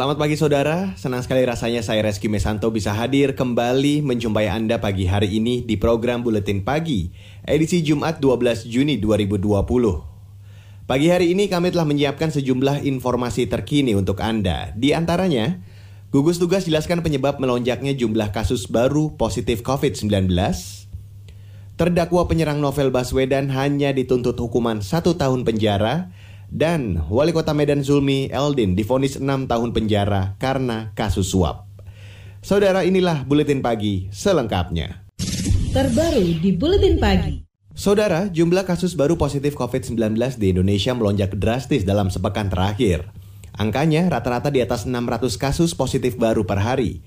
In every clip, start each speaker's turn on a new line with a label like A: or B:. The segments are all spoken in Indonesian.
A: Selamat pagi saudara, senang sekali rasanya saya Reski Mesanto bisa hadir kembali menjumpai Anda pagi hari ini di program Buletin Pagi, edisi Jumat 12 Juni 2020. Pagi hari ini kami telah menyiapkan sejumlah informasi terkini untuk Anda. Di antaranya, gugus tugas jelaskan penyebab melonjaknya jumlah kasus baru positif COVID-19, terdakwa penyerang novel Baswedan hanya dituntut hukuman satu tahun penjara, dan Wali Kota Medan Zulmi Eldin difonis 6 tahun penjara karena kasus suap. Saudara inilah Buletin Pagi selengkapnya.
B: Terbaru di Buletin Pagi.
A: Saudara, jumlah kasus baru positif COVID-19 di Indonesia melonjak drastis dalam sepekan terakhir. Angkanya rata-rata di atas 600 kasus positif baru per hari.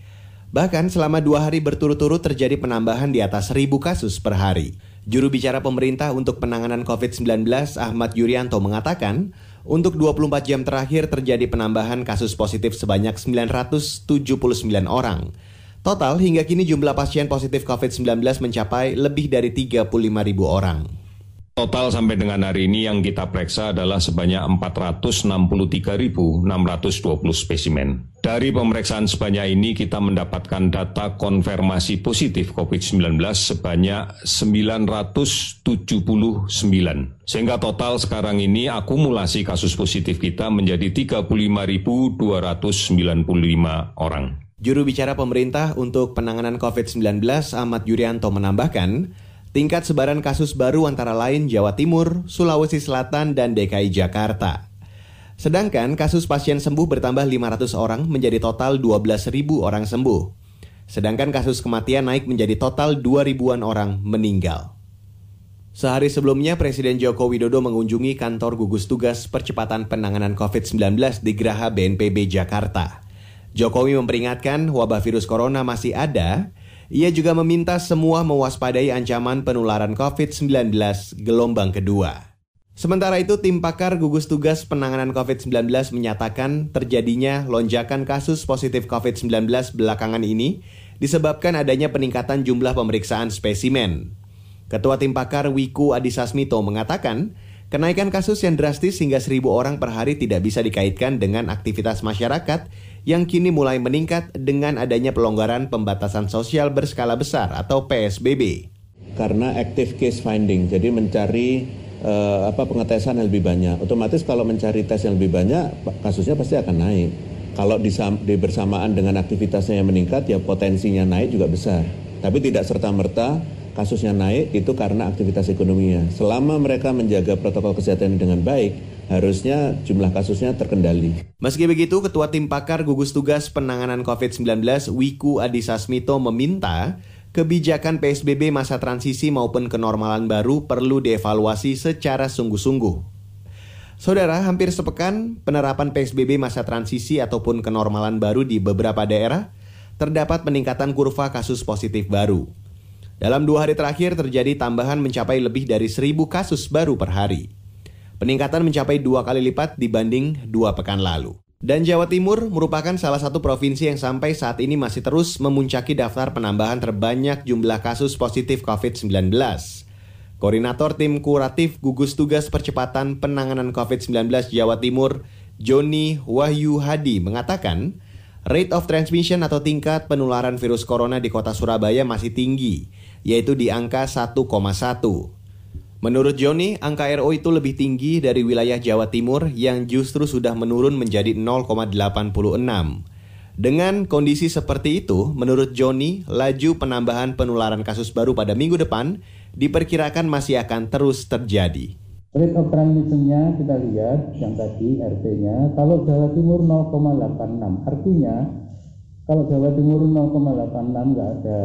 A: Bahkan selama dua hari berturut-turut terjadi penambahan di atas 1000 kasus per hari. Juru bicara pemerintah untuk penanganan COVID-19 Ahmad Yuryanto mengatakan, untuk 24 jam terakhir terjadi penambahan kasus positif sebanyak 979 orang. Total hingga kini jumlah pasien positif COVID-19 mencapai lebih dari 35 ribu orang.
C: Total sampai dengan hari ini yang kita periksa adalah sebanyak 463.620 spesimen. Dari pemeriksaan sebanyak ini kita mendapatkan data konfirmasi positif COVID-19 sebanyak 979. Sehingga total sekarang ini akumulasi kasus positif kita menjadi 35.295 orang.
A: Juru bicara pemerintah untuk penanganan COVID-19 Ahmad Yuryanto menambahkan, Tingkat sebaran kasus baru antara lain Jawa Timur, Sulawesi Selatan, dan DKI Jakarta. Sedangkan kasus pasien sembuh bertambah 500 orang menjadi total 12.000 orang sembuh. Sedangkan kasus kematian naik menjadi total 2 ribuan orang meninggal. Sehari sebelumnya, Presiden Joko Widodo mengunjungi kantor gugus tugas percepatan penanganan COVID-19 di Geraha BNPB Jakarta. Jokowi memperingatkan wabah virus corona masih ada, ia juga meminta semua mewaspadai ancaman penularan COVID-19 gelombang kedua. Sementara itu, tim pakar gugus tugas penanganan COVID-19 menyatakan terjadinya lonjakan kasus positif COVID-19 belakangan ini disebabkan adanya peningkatan jumlah pemeriksaan spesimen. Ketua tim pakar Wiku Adisasmito mengatakan, kenaikan kasus yang drastis hingga seribu orang per hari tidak bisa dikaitkan dengan aktivitas masyarakat yang kini mulai meningkat dengan adanya pelonggaran pembatasan sosial berskala besar atau PSBB.
D: Karena active case finding, jadi mencari uh, apa pengetesan yang lebih banyak. Otomatis kalau mencari tes yang lebih banyak, kasusnya pasti akan naik. Kalau di, di bersamaan dengan aktivitasnya yang meningkat, ya potensinya naik juga besar. Tapi tidak serta-merta kasusnya naik itu karena aktivitas ekonominya. Selama mereka menjaga protokol kesehatan dengan baik, harusnya jumlah kasusnya terkendali.
A: Meski begitu, Ketua Tim Pakar Gugus Tugas Penanganan COVID-19 Wiku Adisasmito meminta kebijakan PSBB masa transisi maupun kenormalan baru perlu dievaluasi secara sungguh-sungguh. Saudara, hampir sepekan penerapan PSBB masa transisi ataupun kenormalan baru di beberapa daerah terdapat peningkatan kurva kasus positif baru. Dalam dua hari terakhir terjadi tambahan mencapai lebih dari seribu kasus baru per hari. Peningkatan mencapai dua kali lipat dibanding dua pekan lalu. Dan Jawa Timur merupakan salah satu provinsi yang sampai saat ini masih terus memuncaki daftar penambahan terbanyak jumlah kasus positif COVID-19. Koordinator Tim Kuratif Gugus Tugas Percepatan Penanganan COVID-19 Jawa Timur, Joni Wahyu Hadi mengatakan, rate of transmission atau tingkat penularan virus corona di kota Surabaya masih tinggi, yaitu di angka 1,1. Menurut Joni, angka RO itu lebih tinggi dari wilayah Jawa Timur yang justru sudah menurun menjadi 0,86. Dengan kondisi seperti itu, menurut Joni, laju penambahan penularan kasus baru pada minggu depan diperkirakan masih akan terus terjadi.
E: Rate of transmission-nya kita lihat yang tadi RT-nya, kalau Jawa Timur 0,86, artinya kalau Jawa Timur 0,86 nggak ada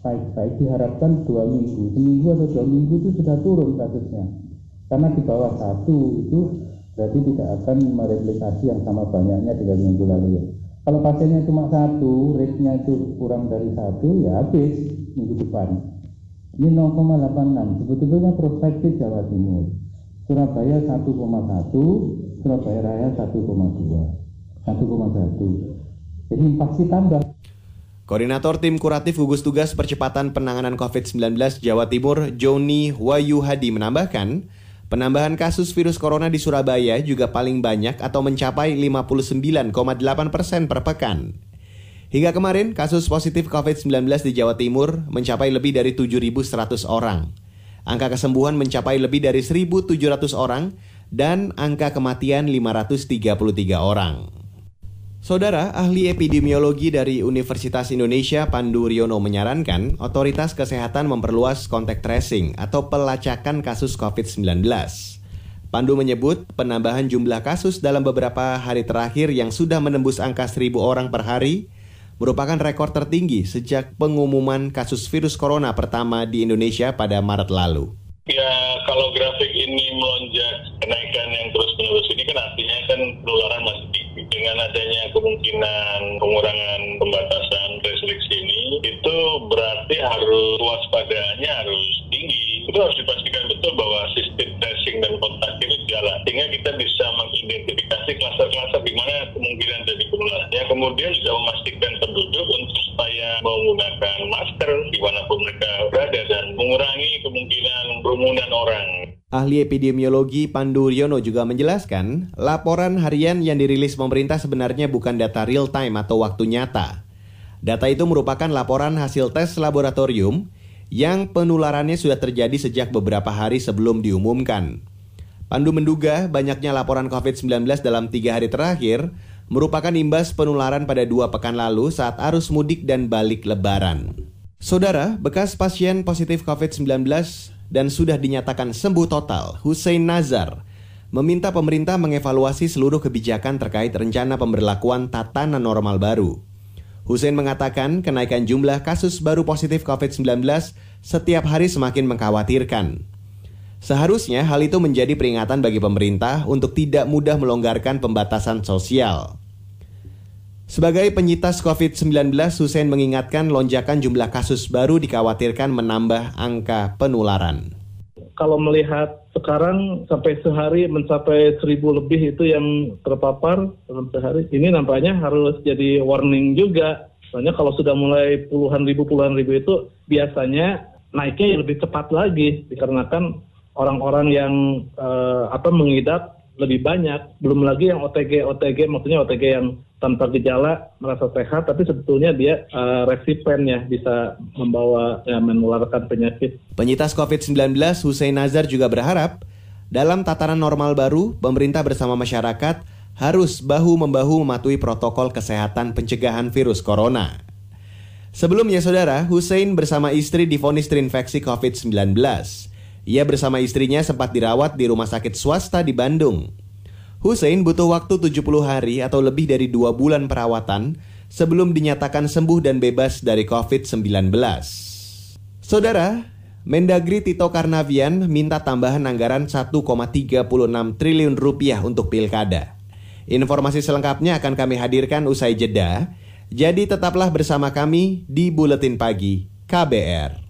E: baik-baik diharapkan dua minggu seminggu atau dua minggu itu sudah turun kasusnya karena di bawah satu itu berarti tidak akan mereplikasi yang sama banyaknya dengan minggu lalu ya kalau pasiennya cuma satu rate-nya itu kurang dari satu ya habis minggu depan Ini 0,86. Sebetulnya prospektif Jawa Timur. Surabaya 1,1, Surabaya Raya 1,2, 1,1. Jadi pasti tambah.
A: Koordinator Tim Kuratif Gugus Tugas Percepatan Penanganan COVID-19 Jawa Timur, Joni Wayu Hadi menambahkan, penambahan kasus virus corona di Surabaya juga paling banyak atau mencapai 59,8 persen per pekan. Hingga kemarin, kasus positif COVID-19 di Jawa Timur mencapai lebih dari 7.100 orang. Angka kesembuhan mencapai lebih dari 1.700 orang dan angka kematian 533 orang. Saudara ahli epidemiologi dari Universitas Indonesia Pandu Riono menyarankan otoritas kesehatan memperluas kontak tracing atau pelacakan kasus COVID-19. Pandu menyebut penambahan jumlah kasus dalam beberapa hari terakhir yang sudah menembus angka 1000 orang per hari merupakan rekor tertinggi sejak pengumuman kasus virus corona pertama di Indonesia pada Maret lalu.
F: Ya, kalau grafik ini melonjak kenaikan yang terus-menerus ini kan artinya kan penularan masih tinggi. Dengan adanya kemungkinan pengurangan pembatasan restriksi ini, itu berarti harus waspadaannya harus tinggi. Itu harus dipastikan betul bahwa sistem tracing dan kontak itu jalan. Sehingga kita bisa mengidentifikasi klaster-klaster di mana kemungkinan jadi penularan. Ya, kemudian juga memastikan penduduk untuk supaya menggunakan masker di mana pun mereka berada dan mengurangi kemungkinan kerumunan orang.
A: Ahli epidemiologi Pandu Riono juga menjelaskan, laporan harian yang dirilis pemerintah sebenarnya bukan data real time atau waktu nyata. Data itu merupakan laporan hasil tes laboratorium yang penularannya sudah terjadi sejak beberapa hari sebelum diumumkan. Pandu menduga banyaknya laporan COVID-19 dalam tiga hari terakhir merupakan imbas penularan pada dua pekan lalu saat arus mudik dan balik lebaran. Saudara, bekas pasien positif COVID-19 dan sudah dinyatakan sembuh total, Hussein Nazar, meminta pemerintah mengevaluasi seluruh kebijakan terkait rencana pemberlakuan tatanan normal baru. Hussein mengatakan kenaikan jumlah kasus baru positif COVID-19 setiap hari semakin mengkhawatirkan. Seharusnya hal itu menjadi peringatan bagi pemerintah untuk tidak mudah melonggarkan pembatasan sosial. Sebagai penyitas COVID-19, Hussein mengingatkan lonjakan jumlah kasus baru dikhawatirkan menambah angka penularan.
G: Kalau melihat sekarang sampai sehari mencapai seribu lebih itu yang terpapar dalam sehari, ini nampaknya harus jadi warning juga. Soalnya kalau sudah mulai puluhan ribu puluhan ribu itu biasanya naiknya lebih cepat lagi dikarenakan orang-orang yang uh, apa mengidap lebih banyak. Belum lagi yang OTG, OTG maksudnya OTG yang tanpa gejala merasa sehat, tapi sebetulnya dia uh, resipen ya bisa membawa ya, menularkan penyakit.
A: Penyitas COVID-19 Hussein Nazar juga berharap dalam tataran normal baru, pemerintah bersama masyarakat harus bahu-membahu mematuhi protokol kesehatan pencegahan virus corona. Sebelumnya, saudara, Hussein bersama istri difonis terinfeksi COVID-19. Ia bersama istrinya sempat dirawat di rumah sakit swasta di Bandung. Hussein butuh waktu 70 hari atau lebih dari dua bulan perawatan sebelum dinyatakan sembuh dan bebas dari COVID-19. Saudara, Mendagri Tito Karnavian minta tambahan anggaran 1,36 triliun rupiah untuk pilkada. Informasi selengkapnya akan kami hadirkan usai jeda. Jadi tetaplah bersama kami di Buletin Pagi KBR.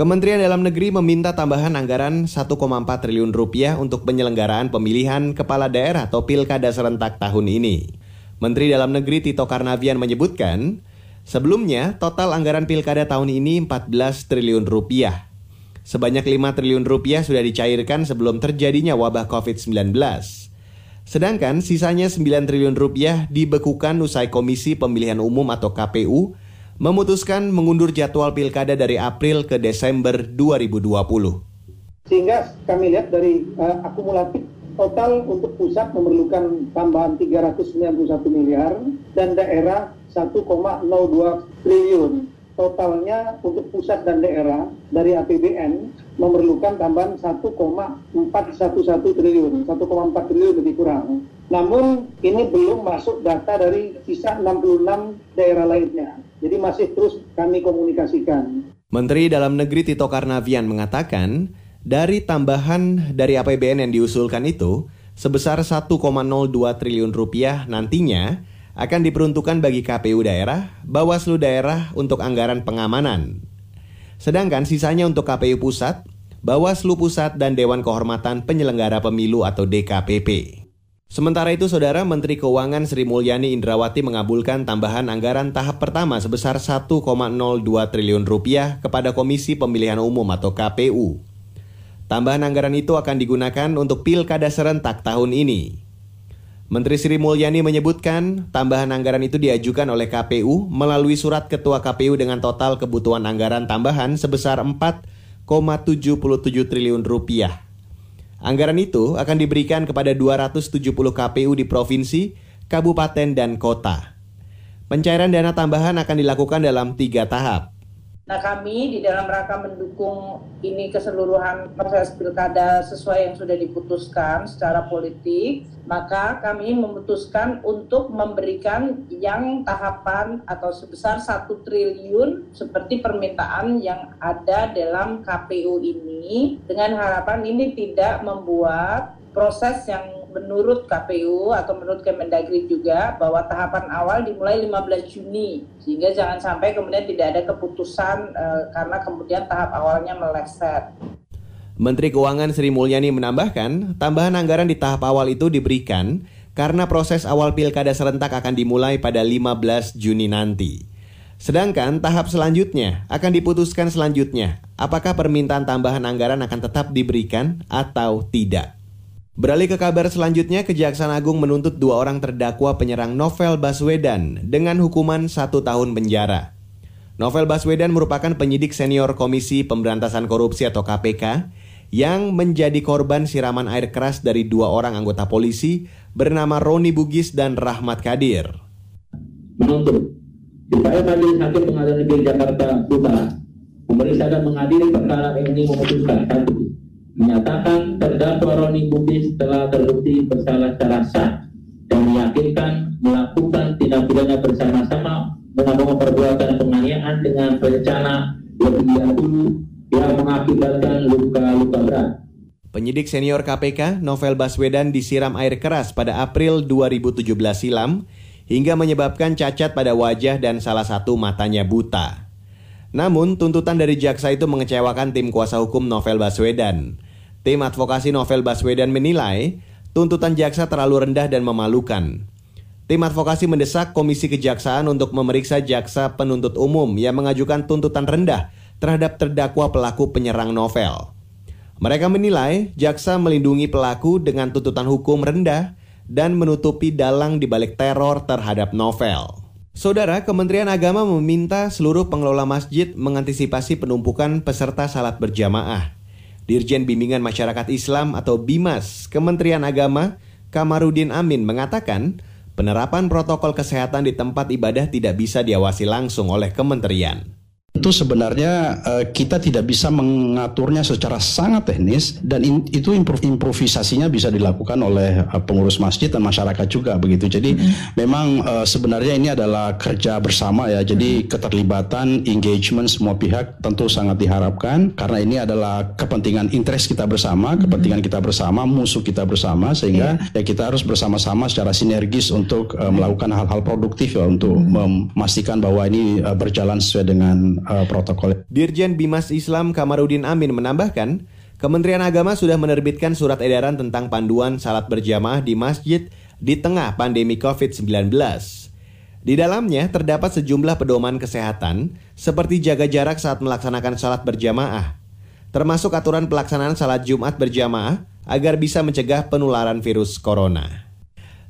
A: Kementerian Dalam Negeri meminta tambahan anggaran 1,4 triliun rupiah untuk penyelenggaraan pemilihan kepala daerah atau pilkada serentak tahun ini. Menteri Dalam Negeri Tito Karnavian menyebutkan, sebelumnya total anggaran pilkada tahun ini 14 triliun rupiah. Sebanyak 5 triliun rupiah sudah dicairkan sebelum terjadinya wabah COVID-19. Sedangkan sisanya 9 triliun rupiah dibekukan usai Komisi Pemilihan Umum atau KPU memutuskan mengundur jadwal pilkada dari April ke Desember 2020.
H: Sehingga kami lihat dari uh, akumulatif total untuk pusat memerlukan tambahan 391 miliar dan daerah 1,02 triliun. Totalnya untuk pusat dan daerah dari APBN memerlukan tambahan 1,411 triliun, 1,4 triliun lebih kurang. Namun ini belum masuk data dari sisa 66 daerah lainnya. Jadi masih terus kami komunikasikan.
A: Menteri Dalam Negeri Tito Karnavian mengatakan, dari tambahan dari APBN yang diusulkan itu, sebesar 1,02 triliun rupiah nantinya akan diperuntukkan bagi KPU daerah, Bawaslu daerah untuk anggaran pengamanan. Sedangkan sisanya untuk KPU pusat, Bawaslu pusat dan Dewan Kehormatan Penyelenggara Pemilu atau DKPP. Sementara itu, Saudara Menteri Keuangan Sri Mulyani Indrawati mengabulkan tambahan anggaran tahap pertama sebesar 1,02 triliun rupiah kepada Komisi Pemilihan Umum atau KPU. Tambahan anggaran itu akan digunakan untuk pilkada serentak tahun ini. Menteri Sri Mulyani menyebutkan tambahan anggaran itu diajukan oleh KPU melalui surat Ketua KPU dengan total kebutuhan anggaran tambahan sebesar 4,77 triliun rupiah. Anggaran itu akan diberikan kepada 270 KPU di provinsi, kabupaten, dan kota. Pencairan dana tambahan akan dilakukan dalam tiga tahap.
I: Nah kami di dalam rangka mendukung ini keseluruhan proses pilkada sesuai yang sudah diputuskan secara politik, maka kami memutuskan untuk memberikan yang tahapan atau sebesar satu triliun seperti permintaan yang ada dalam KPU ini dengan harapan ini tidak membuat proses yang menurut KPU atau menurut Kemendagri juga bahwa tahapan awal dimulai 15 Juni sehingga jangan sampai kemudian tidak ada keputusan uh, karena kemudian tahap awalnya meleset.
A: Menteri Keuangan Sri Mulyani menambahkan, tambahan anggaran di tahap awal itu diberikan karena proses awal pilkada serentak akan dimulai pada 15 Juni nanti. Sedangkan tahap selanjutnya akan diputuskan selanjutnya apakah permintaan tambahan anggaran akan tetap diberikan atau tidak. Beralih ke kabar selanjutnya, Kejaksaan Agung menuntut dua orang terdakwa penyerang Novel Baswedan dengan hukuman satu tahun penjara. Novel Baswedan merupakan penyidik senior Komisi Pemberantasan Korupsi atau KPK yang menjadi korban siraman air keras dari dua orang anggota polisi bernama Roni Bugis dan Rahmat Kadir.
J: Menuntut supaya Majelis Hakim Pengadilan Negeri Jakarta Utara memeriksa dan mengadili perkara ini memutuskan satu menyatakan terdakwa Roni Bugis telah terbukti bersalah secara sah dan meyakinkan melakukan tindak pidana bersama-sama melakukan perbuatan penganiayaan dengan rencana lebih dahulu yang mengakibatkan luka-luka berat.
A: Penyidik senior KPK Novel Baswedan disiram air keras pada April 2017 silam hingga menyebabkan cacat pada wajah dan salah satu matanya buta. Namun, tuntutan dari jaksa itu mengecewakan tim kuasa hukum Novel Baswedan. Tim advokasi Novel Baswedan menilai tuntutan jaksa terlalu rendah dan memalukan. Tim advokasi mendesak Komisi Kejaksaan untuk memeriksa jaksa penuntut umum yang mengajukan tuntutan rendah terhadap terdakwa pelaku penyerang novel. Mereka menilai jaksa melindungi pelaku dengan tuntutan hukum rendah dan menutupi dalang di balik teror terhadap novel. Saudara, Kementerian Agama meminta seluruh pengelola masjid mengantisipasi penumpukan peserta salat berjamaah. Dirjen Bimbingan Masyarakat Islam atau BIMAS, Kementerian Agama, Kamarudin Amin mengatakan, penerapan protokol kesehatan di tempat ibadah tidak bisa diawasi langsung oleh kementerian.
K: Itu sebenarnya uh, kita tidak bisa mengaturnya secara sangat teknis dan in, itu improv, improvisasinya bisa dilakukan oleh uh, pengurus masjid dan masyarakat juga begitu. Jadi mm. memang uh, sebenarnya ini adalah kerja bersama ya. Jadi mm. keterlibatan, engagement semua pihak tentu sangat diharapkan karena ini adalah kepentingan interest kita bersama, mm. kepentingan kita bersama, musuh kita bersama sehingga yeah. ya kita harus bersama-sama secara sinergis untuk uh, melakukan hal-hal produktif ya untuk mm. memastikan bahwa ini uh, berjalan sesuai dengan uh, protokol.
A: Dirjen Bimas Islam Kamarudin Amin menambahkan, Kementerian Agama sudah menerbitkan surat edaran tentang panduan salat berjamaah di masjid di tengah pandemi COVID-19. Di dalamnya terdapat sejumlah pedoman kesehatan seperti jaga jarak saat melaksanakan salat berjamaah, termasuk aturan pelaksanaan salat Jumat berjamaah agar bisa mencegah penularan virus corona.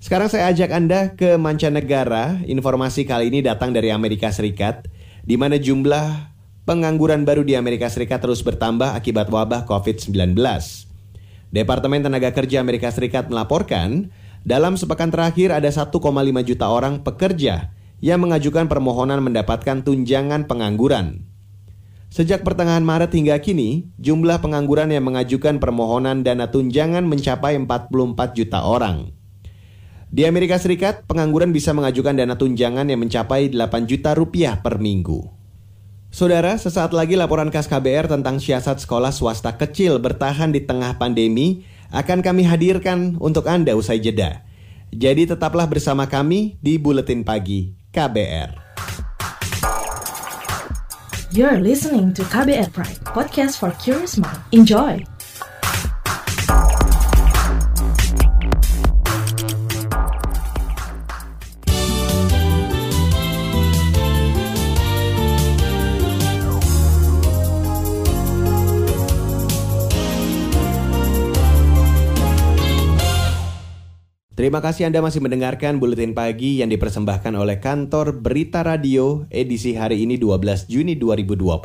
A: Sekarang saya ajak Anda ke mancanegara. Informasi kali ini datang dari Amerika Serikat di mana jumlah pengangguran baru di Amerika Serikat terus bertambah akibat wabah COVID-19. Departemen Tenaga Kerja Amerika Serikat melaporkan, dalam sepekan terakhir ada 1,5 juta orang pekerja yang mengajukan permohonan mendapatkan tunjangan pengangguran. Sejak pertengahan Maret hingga kini, jumlah pengangguran yang mengajukan permohonan dana tunjangan mencapai 44 juta orang. Di Amerika Serikat, pengangguran bisa mengajukan dana tunjangan yang mencapai 8 juta rupiah per minggu. Saudara, sesaat lagi laporan khas KBR tentang siasat sekolah swasta kecil bertahan di tengah pandemi akan kami hadirkan untuk Anda usai jeda. Jadi tetaplah bersama kami di Buletin Pagi KBR.
L: You're listening to KBR Pride, podcast for curious mind. Enjoy!
A: Terima kasih Anda masih mendengarkan Buletin Pagi yang dipersembahkan oleh kantor Berita Radio edisi hari ini 12 Juni 2020.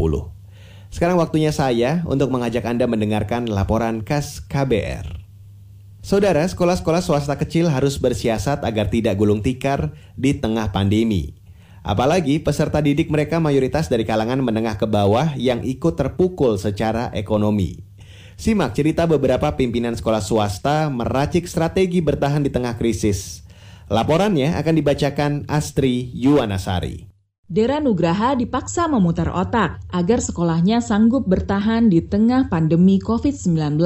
A: Sekarang waktunya saya untuk mengajak Anda mendengarkan laporan khas KBR. Saudara, sekolah-sekolah swasta kecil harus bersiasat agar tidak gulung tikar di tengah pandemi. Apalagi peserta didik mereka mayoritas dari kalangan menengah ke bawah yang ikut terpukul secara ekonomi. Simak cerita beberapa pimpinan sekolah swasta meracik strategi bertahan di tengah krisis. Laporannya akan dibacakan Astri Yuwanasari.
M: Dera Nugraha dipaksa memutar otak agar sekolahnya sanggup bertahan di tengah pandemi COVID-19.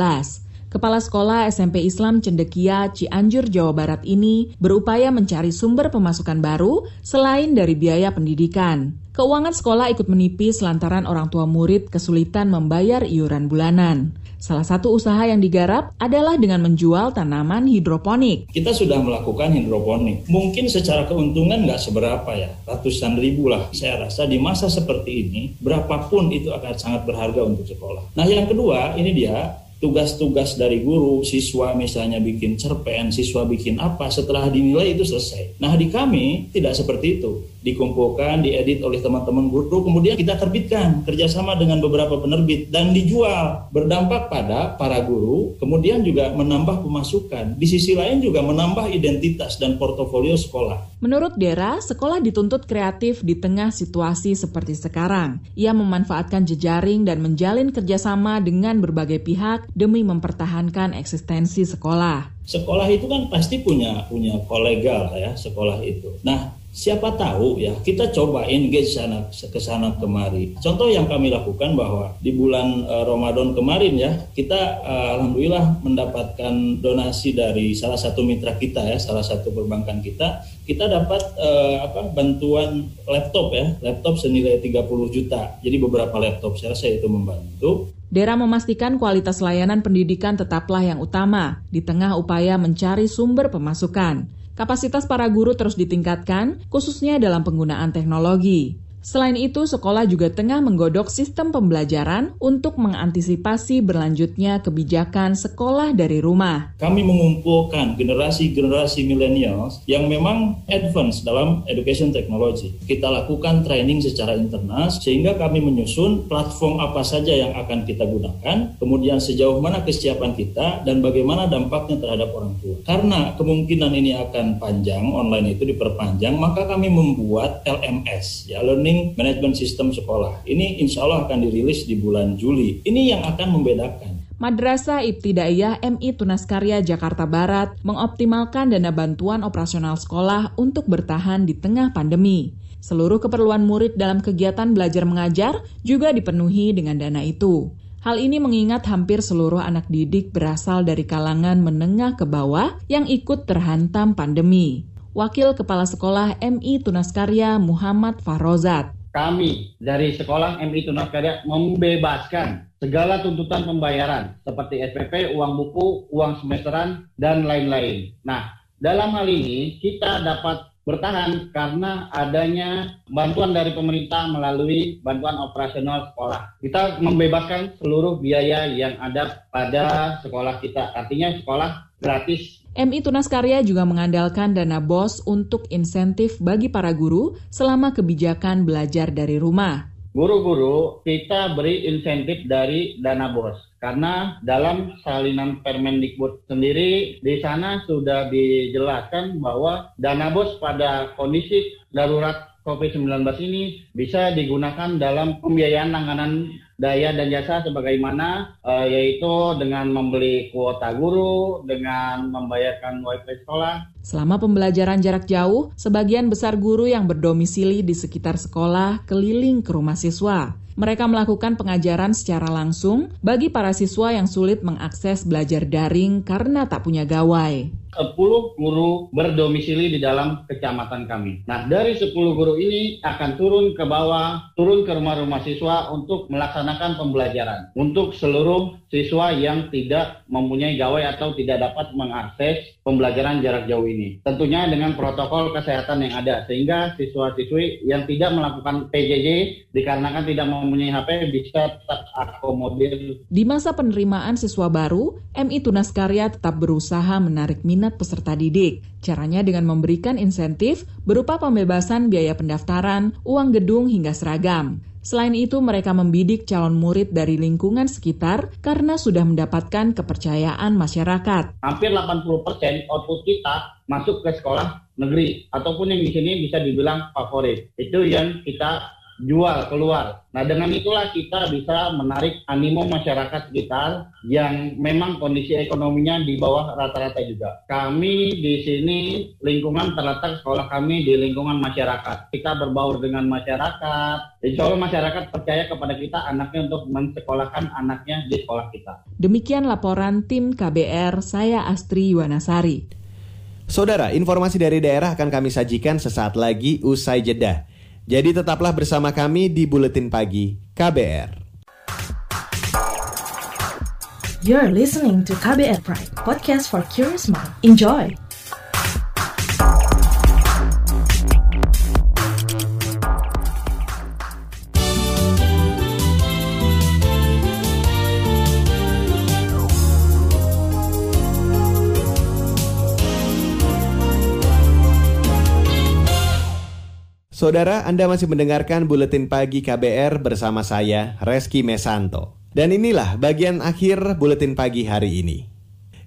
M: Kepala Sekolah SMP Islam Cendekia Cianjur, Jawa Barat ini berupaya mencari sumber pemasukan baru selain dari biaya pendidikan. Keuangan sekolah ikut menipis lantaran orang tua murid kesulitan membayar iuran bulanan. Salah satu usaha yang digarap adalah dengan menjual tanaman hidroponik.
N: Kita sudah melakukan hidroponik. Mungkin secara keuntungan nggak seberapa ya, ratusan ribu lah. Saya rasa di masa seperti ini, berapapun itu akan sangat berharga untuk sekolah. Nah yang kedua, ini dia tugas-tugas dari guru, siswa misalnya bikin cerpen, siswa bikin apa, setelah dinilai itu selesai. Nah di kami tidak seperti itu. Dikumpulkan, diedit oleh teman-teman guru, kemudian kita terbitkan kerjasama dengan beberapa penerbit dan dijual. Berdampak pada para guru, kemudian juga menambah pemasukan. Di sisi lain juga menambah identitas dan portofolio sekolah.
M: Menurut Dera, sekolah dituntut kreatif di tengah situasi seperti sekarang. Ia memanfaatkan jejaring dan menjalin kerjasama dengan berbagai pihak demi mempertahankan eksistensi sekolah.
N: Sekolah itu kan pasti punya punya kolega ya sekolah itu. Nah siapa tahu ya kita coba engage sana ke sana kemari. Contoh yang kami lakukan bahwa di bulan uh, Ramadan kemarin ya kita uh, alhamdulillah mendapatkan donasi dari salah satu mitra kita ya, salah satu perbankan kita. Kita dapat uh, apa bantuan laptop ya, laptop senilai 30 juta. Jadi beberapa laptop saya rasa itu membantu.
M: Dera memastikan kualitas layanan pendidikan tetaplah yang utama di tengah upaya mencari sumber pemasukan. Kapasitas para guru terus ditingkatkan, khususnya dalam penggunaan teknologi. Selain itu, sekolah juga tengah menggodok sistem pembelajaran untuk mengantisipasi berlanjutnya kebijakan sekolah dari rumah.
N: Kami mengumpulkan generasi-generasi milenials yang memang advance dalam education technology. Kita lakukan training secara internal sehingga kami menyusun platform apa saja yang akan kita gunakan, kemudian sejauh mana kesiapan kita dan bagaimana dampaknya terhadap orang tua. Karena kemungkinan ini akan panjang, online itu diperpanjang, maka kami membuat LMS, ya Learning Learning Management System sekolah. Ini insya Allah akan dirilis di bulan Juli. Ini yang akan membedakan.
M: Madrasah Ibtidaiyah MI Tunaskarya Jakarta Barat mengoptimalkan dana bantuan operasional sekolah untuk bertahan di tengah pandemi. Seluruh keperluan murid dalam kegiatan belajar mengajar juga dipenuhi dengan dana itu. Hal ini mengingat hampir seluruh anak didik berasal dari kalangan menengah ke bawah yang ikut terhantam pandemi. Wakil Kepala Sekolah MI Tunaskarya Muhammad Farozat.
O: Kami dari Sekolah MI Tunaskarya membebaskan segala tuntutan pembayaran seperti SPP, uang buku, uang semesteran, dan lain-lain. Nah, dalam hal ini kita dapat bertahan karena adanya bantuan dari pemerintah melalui bantuan operasional sekolah. Kita membebaskan seluruh biaya yang ada pada sekolah kita. Artinya sekolah gratis
M: MI Tunas Karya juga mengandalkan dana BOS untuk insentif bagi para guru selama kebijakan belajar dari rumah.
O: Guru-guru kita beri insentif dari dana BOS karena dalam salinan Permendikbud sendiri di sana sudah dijelaskan bahwa dana BOS pada kondisi darurat COVID-19 ini bisa digunakan dalam pembiayaan langganan daya dan jasa sebagaimana uh, yaitu dengan membeli kuota guru, dengan membayarkan wifi sekolah.
M: Selama pembelajaran jarak jauh, sebagian besar guru yang berdomisili di sekitar sekolah keliling ke rumah siswa. Mereka melakukan pengajaran secara langsung bagi para siswa yang sulit mengakses belajar daring karena tak punya gawai.
O: 10 guru berdomisili di dalam kecamatan kami. Nah, dari 10 guru ini akan turun ke bawah, turun ke rumah-rumah siswa untuk melaksanakan pembelajaran. Untuk seluruh siswa yang tidak mempunyai gawai atau tidak dapat mengakses pembelajaran jarak jauh ini. Tentunya dengan protokol kesehatan yang ada, sehingga siswa-siswi yang tidak melakukan PJJ dikarenakan tidak mempunyai HP bisa terakomodir.
M: Di masa penerimaan siswa baru, MI Tunas Karya tetap berusaha menarik minat minat peserta didik. Caranya dengan memberikan insentif berupa pembebasan biaya pendaftaran, uang gedung hingga seragam. Selain itu, mereka membidik calon murid dari lingkungan sekitar karena sudah mendapatkan kepercayaan masyarakat.
O: Hampir 80% output kita masuk ke sekolah negeri ataupun yang di sini bisa dibilang favorit. Itu yang kita jual keluar. Nah dengan itulah kita bisa menarik animo masyarakat sekitar yang memang kondisi ekonominya di bawah rata-rata juga. Kami di sini lingkungan terletak sekolah kami di lingkungan masyarakat. Kita berbaur dengan masyarakat. Insya Allah masyarakat percaya kepada kita anaknya untuk mensekolahkan anaknya di sekolah kita.
M: Demikian laporan tim KBR, saya Astri Yuwanasari.
A: Saudara, informasi dari daerah akan kami sajikan sesaat lagi usai jeda. Jadi tetaplah bersama kami di Buletin Pagi KBR.
L: You're listening to KBR Pride, podcast for curious mind. Enjoy!
A: Saudara, Anda masih mendengarkan Buletin Pagi KBR bersama saya, Reski Mesanto. Dan inilah bagian akhir Buletin Pagi hari ini.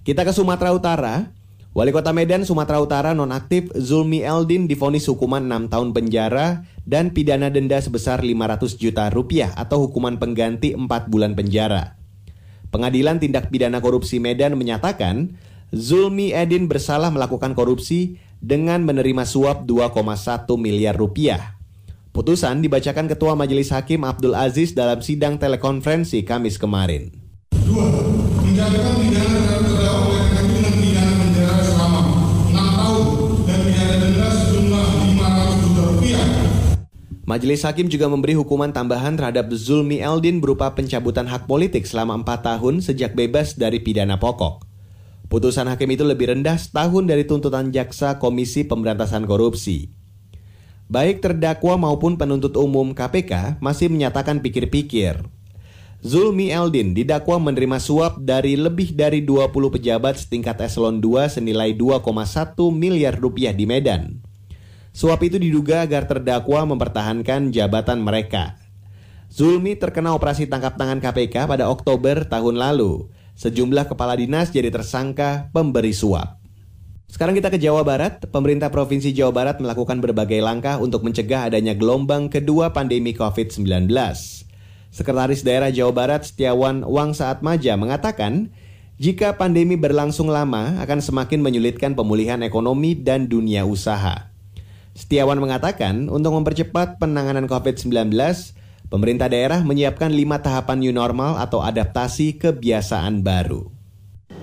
A: Kita ke Sumatera Utara. Wali Kota Medan, Sumatera Utara nonaktif Zulmi Eldin difonis hukuman 6 tahun penjara dan pidana denda sebesar 500 juta rupiah atau hukuman pengganti 4 bulan penjara. Pengadilan Tindak Pidana Korupsi Medan menyatakan Zulmi Edin bersalah melakukan korupsi dengan menerima suap 2,1 miliar rupiah. Putusan dibacakan Ketua Majelis Hakim Abdul Aziz dalam sidang telekonferensi Kamis kemarin. Dua, menjatuhkan pidana terhadap terdakwa oleh dengan pidana penjara selama 6 tahun dan pidana denda sejumlah 500 juta rupiah. Majelis Hakim juga memberi hukuman tambahan terhadap Zulmi Eldin berupa pencabutan hak politik selama 4 tahun sejak bebas dari pidana pokok. Putusan hakim itu lebih rendah setahun dari tuntutan jaksa Komisi Pemberantasan Korupsi. Baik terdakwa maupun penuntut umum KPK masih menyatakan pikir-pikir. Zulmi Eldin didakwa menerima suap dari lebih dari 20 pejabat setingkat eselon 2 senilai 2,1 miliar rupiah di Medan. Suap itu diduga agar terdakwa mempertahankan jabatan mereka. Zulmi terkena operasi tangkap tangan KPK pada Oktober tahun lalu Sejumlah kepala dinas jadi tersangka pemberi suap. Sekarang kita ke Jawa Barat. Pemerintah Provinsi Jawa Barat melakukan berbagai langkah untuk mencegah adanya gelombang kedua pandemi COVID-19. Sekretaris Daerah Jawa Barat Setiawan Wangsa Atmaja mengatakan, jika pandemi berlangsung lama akan semakin menyulitkan pemulihan ekonomi dan dunia usaha. Setiawan mengatakan, untuk mempercepat penanganan COVID-19, Pemerintah daerah menyiapkan lima tahapan new normal atau adaptasi kebiasaan baru.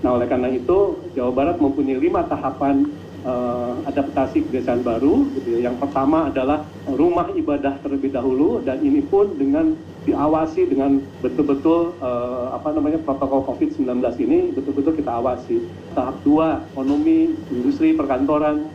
P: Nah, oleh karena itu, Jawa Barat mempunyai lima tahapan uh, adaptasi kebiasaan baru. Gitu ya. Yang pertama adalah rumah ibadah terlebih dahulu, dan ini pun dengan diawasi dengan betul-betul uh, apa namanya protokol COVID-19 ini betul-betul kita awasi. Tahap dua, ekonomi, industri, perkantoran,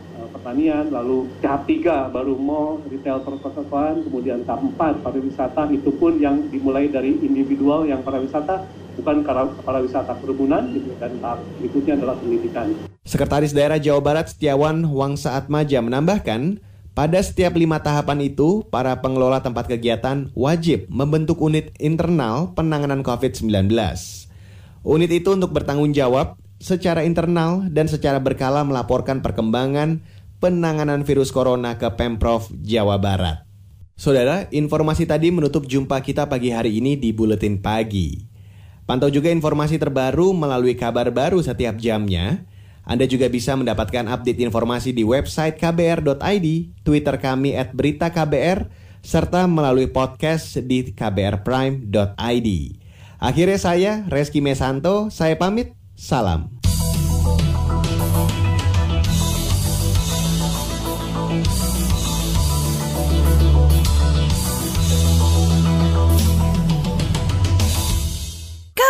P: pertanian, lalu tahap tiga baru mall, retail perkotaan, kemudian tahap empat pariwisata itu pun yang dimulai dari individual yang pariwisata bukan pariwisata kerumunan gitu, dan tahap berikutnya adalah pendidikan.
A: Sekretaris Daerah Jawa Barat Setiawan Wangsa Atmaja menambahkan, pada setiap lima tahapan itu, para pengelola tempat kegiatan wajib membentuk unit internal penanganan COVID-19. Unit itu untuk bertanggung jawab secara internal dan secara berkala melaporkan perkembangan penanganan virus corona ke Pemprov Jawa Barat. Saudara, informasi tadi menutup jumpa kita pagi hari ini di Buletin Pagi. Pantau juga informasi terbaru melalui kabar baru setiap jamnya. Anda juga bisa mendapatkan update informasi di website kbr.id, Twitter kami at berita KBR, serta melalui podcast di kbrprime.id. Akhirnya saya, Reski Mesanto, saya pamit, salam.